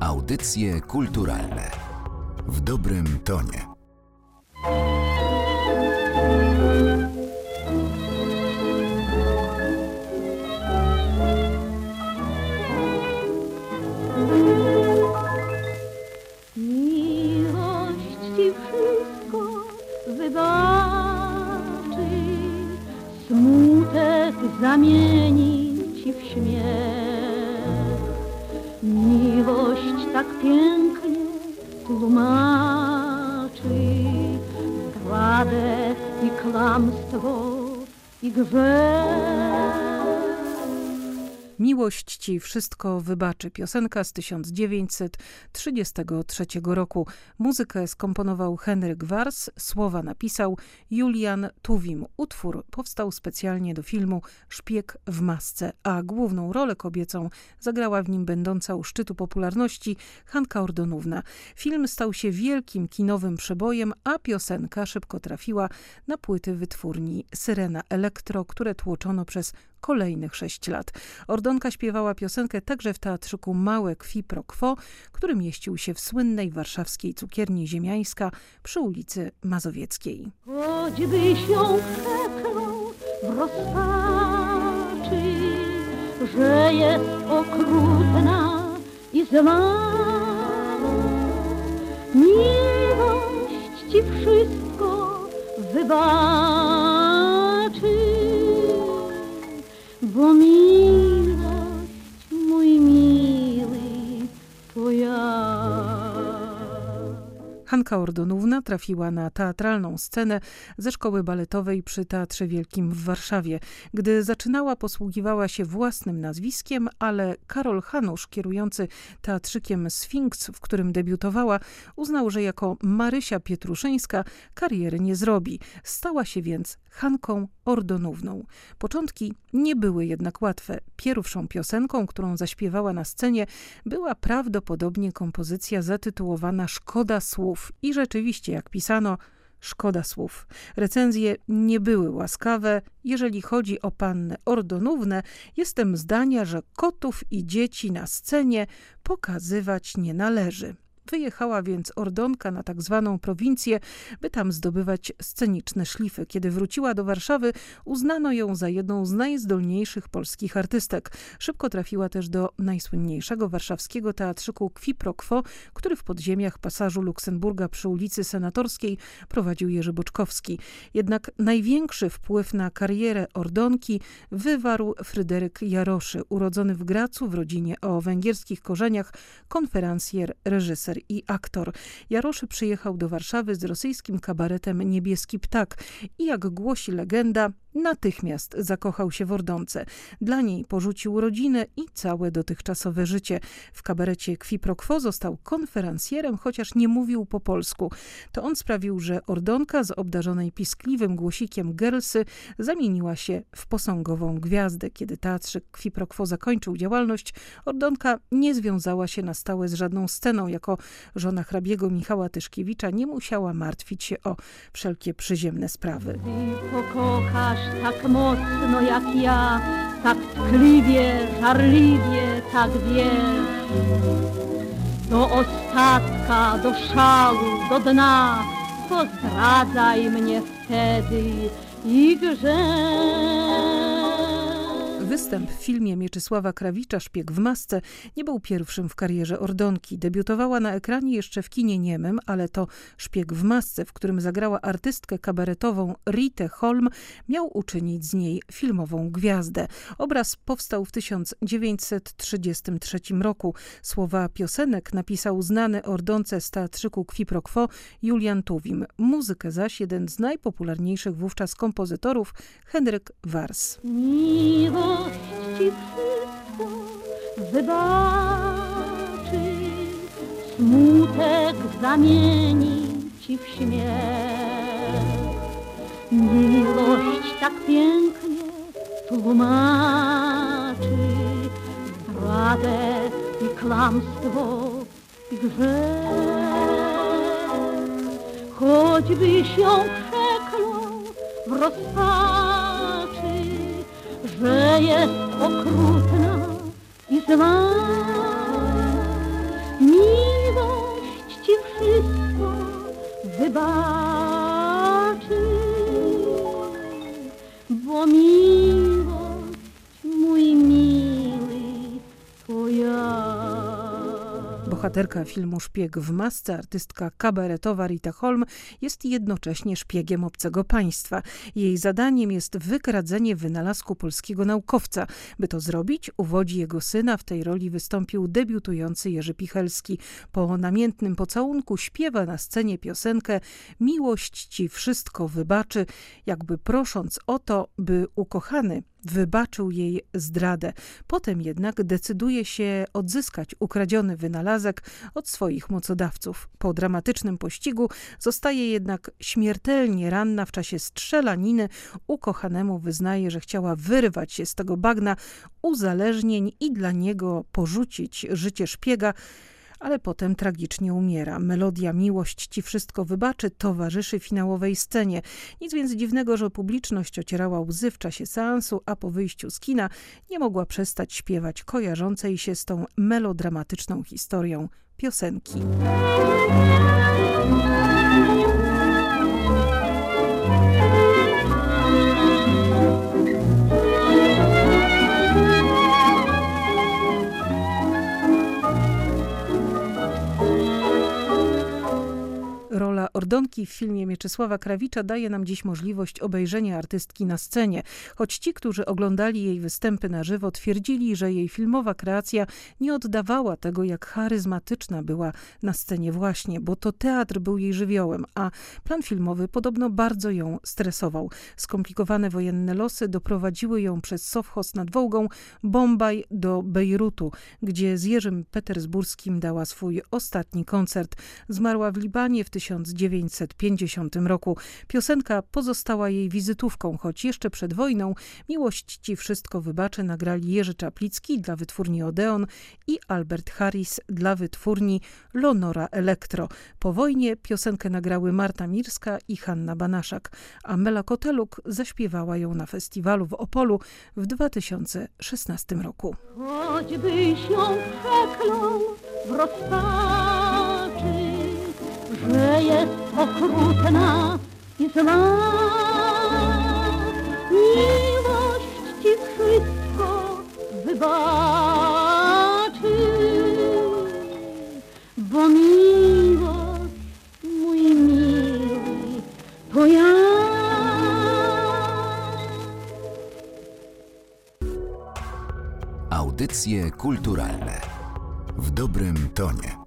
Audycje kulturalne w dobrym tonie. Miłość ci wszystko wybaczy, smutek zamieni ci w śmiech. Miłość tak pięknie tłumaczy zdradę i kłamstwo i grzech. Miłość ci wszystko wybaczy. Piosenka z 1933 roku. Muzykę skomponował Henryk Wars, słowa napisał Julian Tuwim. Utwór powstał specjalnie do filmu Szpieg w masce, a główną rolę kobiecą zagrała w nim będąca u szczytu popularności Hanka Ordonówna. Film stał się wielkim kinowym przebojem, a piosenka szybko trafiła na płyty wytwórni Syrena Elektro, które tłoczono przez kolejnych sześć lat. Ordonka śpiewała piosenkę także w teatrzyku Małe Kwi Pro Quo, który mieścił się w słynnej warszawskiej cukierni Ziemiańska przy ulicy Mazowieckiej. Choćbyś ją przeklął w rozpaczy, że jest okrutna i zła. Miłość ci wszystko wybaczy, Hanka Ordonówna trafiła na teatralną scenę ze szkoły baletowej przy Teatrze Wielkim w Warszawie. Gdy zaczynała, posługiwała się własnym nazwiskiem, ale Karol Hanusz, kierujący teatrzykiem Sfinks, w którym debiutowała, uznał, że jako Marysia Pietruszyńska kariery nie zrobi. Stała się więc Hanką Ordonówną. Początki nie były jednak łatwe. Pierwszą piosenką, którą zaśpiewała na scenie, była prawdopodobnie kompozycja zatytułowana Szkoda słów. I rzeczywiście, jak pisano, szkoda słów. Recenzje nie były łaskawe. Jeżeli chodzi o pannę Ordonównę, jestem zdania, że kotów i dzieci na scenie pokazywać nie należy. Wyjechała więc Ordonka na tak zwaną prowincję, by tam zdobywać sceniczne szlify. Kiedy wróciła do Warszawy, uznano ją za jedną z najzdolniejszych polskich artystek. Szybko trafiła też do najsłynniejszego warszawskiego teatrzyku Qui Pro Quo, który w podziemiach pasażu Luksemburga przy ulicy Senatorskiej prowadził Jerzy Boczkowski. Jednak największy wpływ na karierę Ordonki wywarł Fryderyk Jaroszy, urodzony w Gracu w rodzinie o węgierskich korzeniach, konferencjer, reżyser i aktor. Jaroszy przyjechał do Warszawy z rosyjskim kabaretem Niebieski Ptak i jak głosi legenda, natychmiast zakochał się w Ordonce. Dla niej porzucił rodzinę i całe dotychczasowe życie. W kabarecie Qui Pro Quo został konferencjerem, chociaż nie mówił po polsku. To on sprawił, że Ordonka z obdarzonej piskliwym głosikiem Girlsy zamieniła się w posągową gwiazdę. Kiedy teatrzyk Qui Pro Quo zakończył działalność, Ordonka nie związała się na stałe z żadną sceną. Jako żona hrabiego Michała Tyszkiewicza nie musiała martwić się o wszelkie przyziemne sprawy. Ty pokochasz tak mocno jak ja, tak tkliwie, żarliwie, tak wiesz. Do ostatka, do szału, do dna, to zdradzaj mnie wtedy i grzesz. Występ w filmie Mieczysława Krawicza Szpieg w masce nie był pierwszym w karierze Ordonki. Debiutowała na ekranie jeszcze w kinie niemym, ale to Szpieg w masce, w którym zagrała artystkę kabaretową Ritę Holm, miał uczynić z niej filmową gwiazdę. Obraz powstał w 1933 roku. Słowa piosenek napisał znany Ordonce z teatrzyku Qui Pro Quo Julian Tuwim. Muzykę zaś jeden z najpopularniejszych wówczas kompozytorów Henryk Wars. Ci wszystko wybaczy, smutek zamieni ci w śmiech. Miłość tak pięknie tłumaczy zdradę i kłamstwo i grzech. Choćbyś ją przeklął w rozpaczy, że jest okrutna i zła. Miłość ci wszystko wybacza. Bohaterka filmu Szpieg w masce, artystka kabaretowa Rita Holm, jest jednocześnie szpiegiem obcego państwa. Jej zadaniem jest wykradzenie wynalazku polskiego naukowca. By to zrobić, uwodzi jego syna. W tej roli wystąpił debiutujący Jerzy Pichelski. Po namiętnym pocałunku śpiewa na scenie piosenkę Miłość ci wszystko wybaczy, jakby prosząc o to, by ukochany wybaczył jej zdradę. Potem jednak decyduje się odzyskać ukradziony wynalazek od swoich mocodawców. Po dramatycznym pościgu zostaje jednak śmiertelnie ranna w czasie strzelaniny. Ukochanemu wyznaje, że chciała wyrwać się z tego bagna uzależnień i dla niego porzucić życie szpiega, ale potem tragicznie umiera. Melodia Miłość ci wszystko wybaczy towarzyszy finałowej scenie. Nic więc dziwnego, że publiczność ocierała łzy w czasie seansu, a po wyjściu z kina nie mogła przestać śpiewać kojarzącej się z tą melodramatyczną historią piosenki. Ordonki w filmie Mieczysława Krawicza daje nam dziś możliwość obejrzenia artystki na scenie, choć ci, którzy oglądali jej występy na żywo, twierdzili, że jej filmowa kreacja nie oddawała tego, jak charyzmatyczna była na scenie właśnie, bo to teatr był jej żywiołem, a plan filmowy podobno bardzo ją stresował. Skomplikowane wojenne losy doprowadziły ją przez Sowchos nad Wołgą, Bombaj do Bejrutu, gdzie z Jerzym Petersburskim dała swój ostatni koncert. Zmarła w Libanie w 1900 1950 roku. Piosenka pozostała jej wizytówką, choć jeszcze przed wojną Miłość Ci Wszystko Wybaczy nagrali Jerzy Czaplicki dla wytwórni Odeon i Albert Harris dla wytwórni Lonora Elektro. Po wojnie piosenkę nagrały Marta Mirska i Hanna Banaszak, a Mela Koteluk zaśpiewała ją na festiwalu w Opolu w 2016 roku. W okrutna i zła. Miłość ci wszystko wybaczy, bo miłość, mój miły, to ja. Audycje kulturalne w dobrym tonie.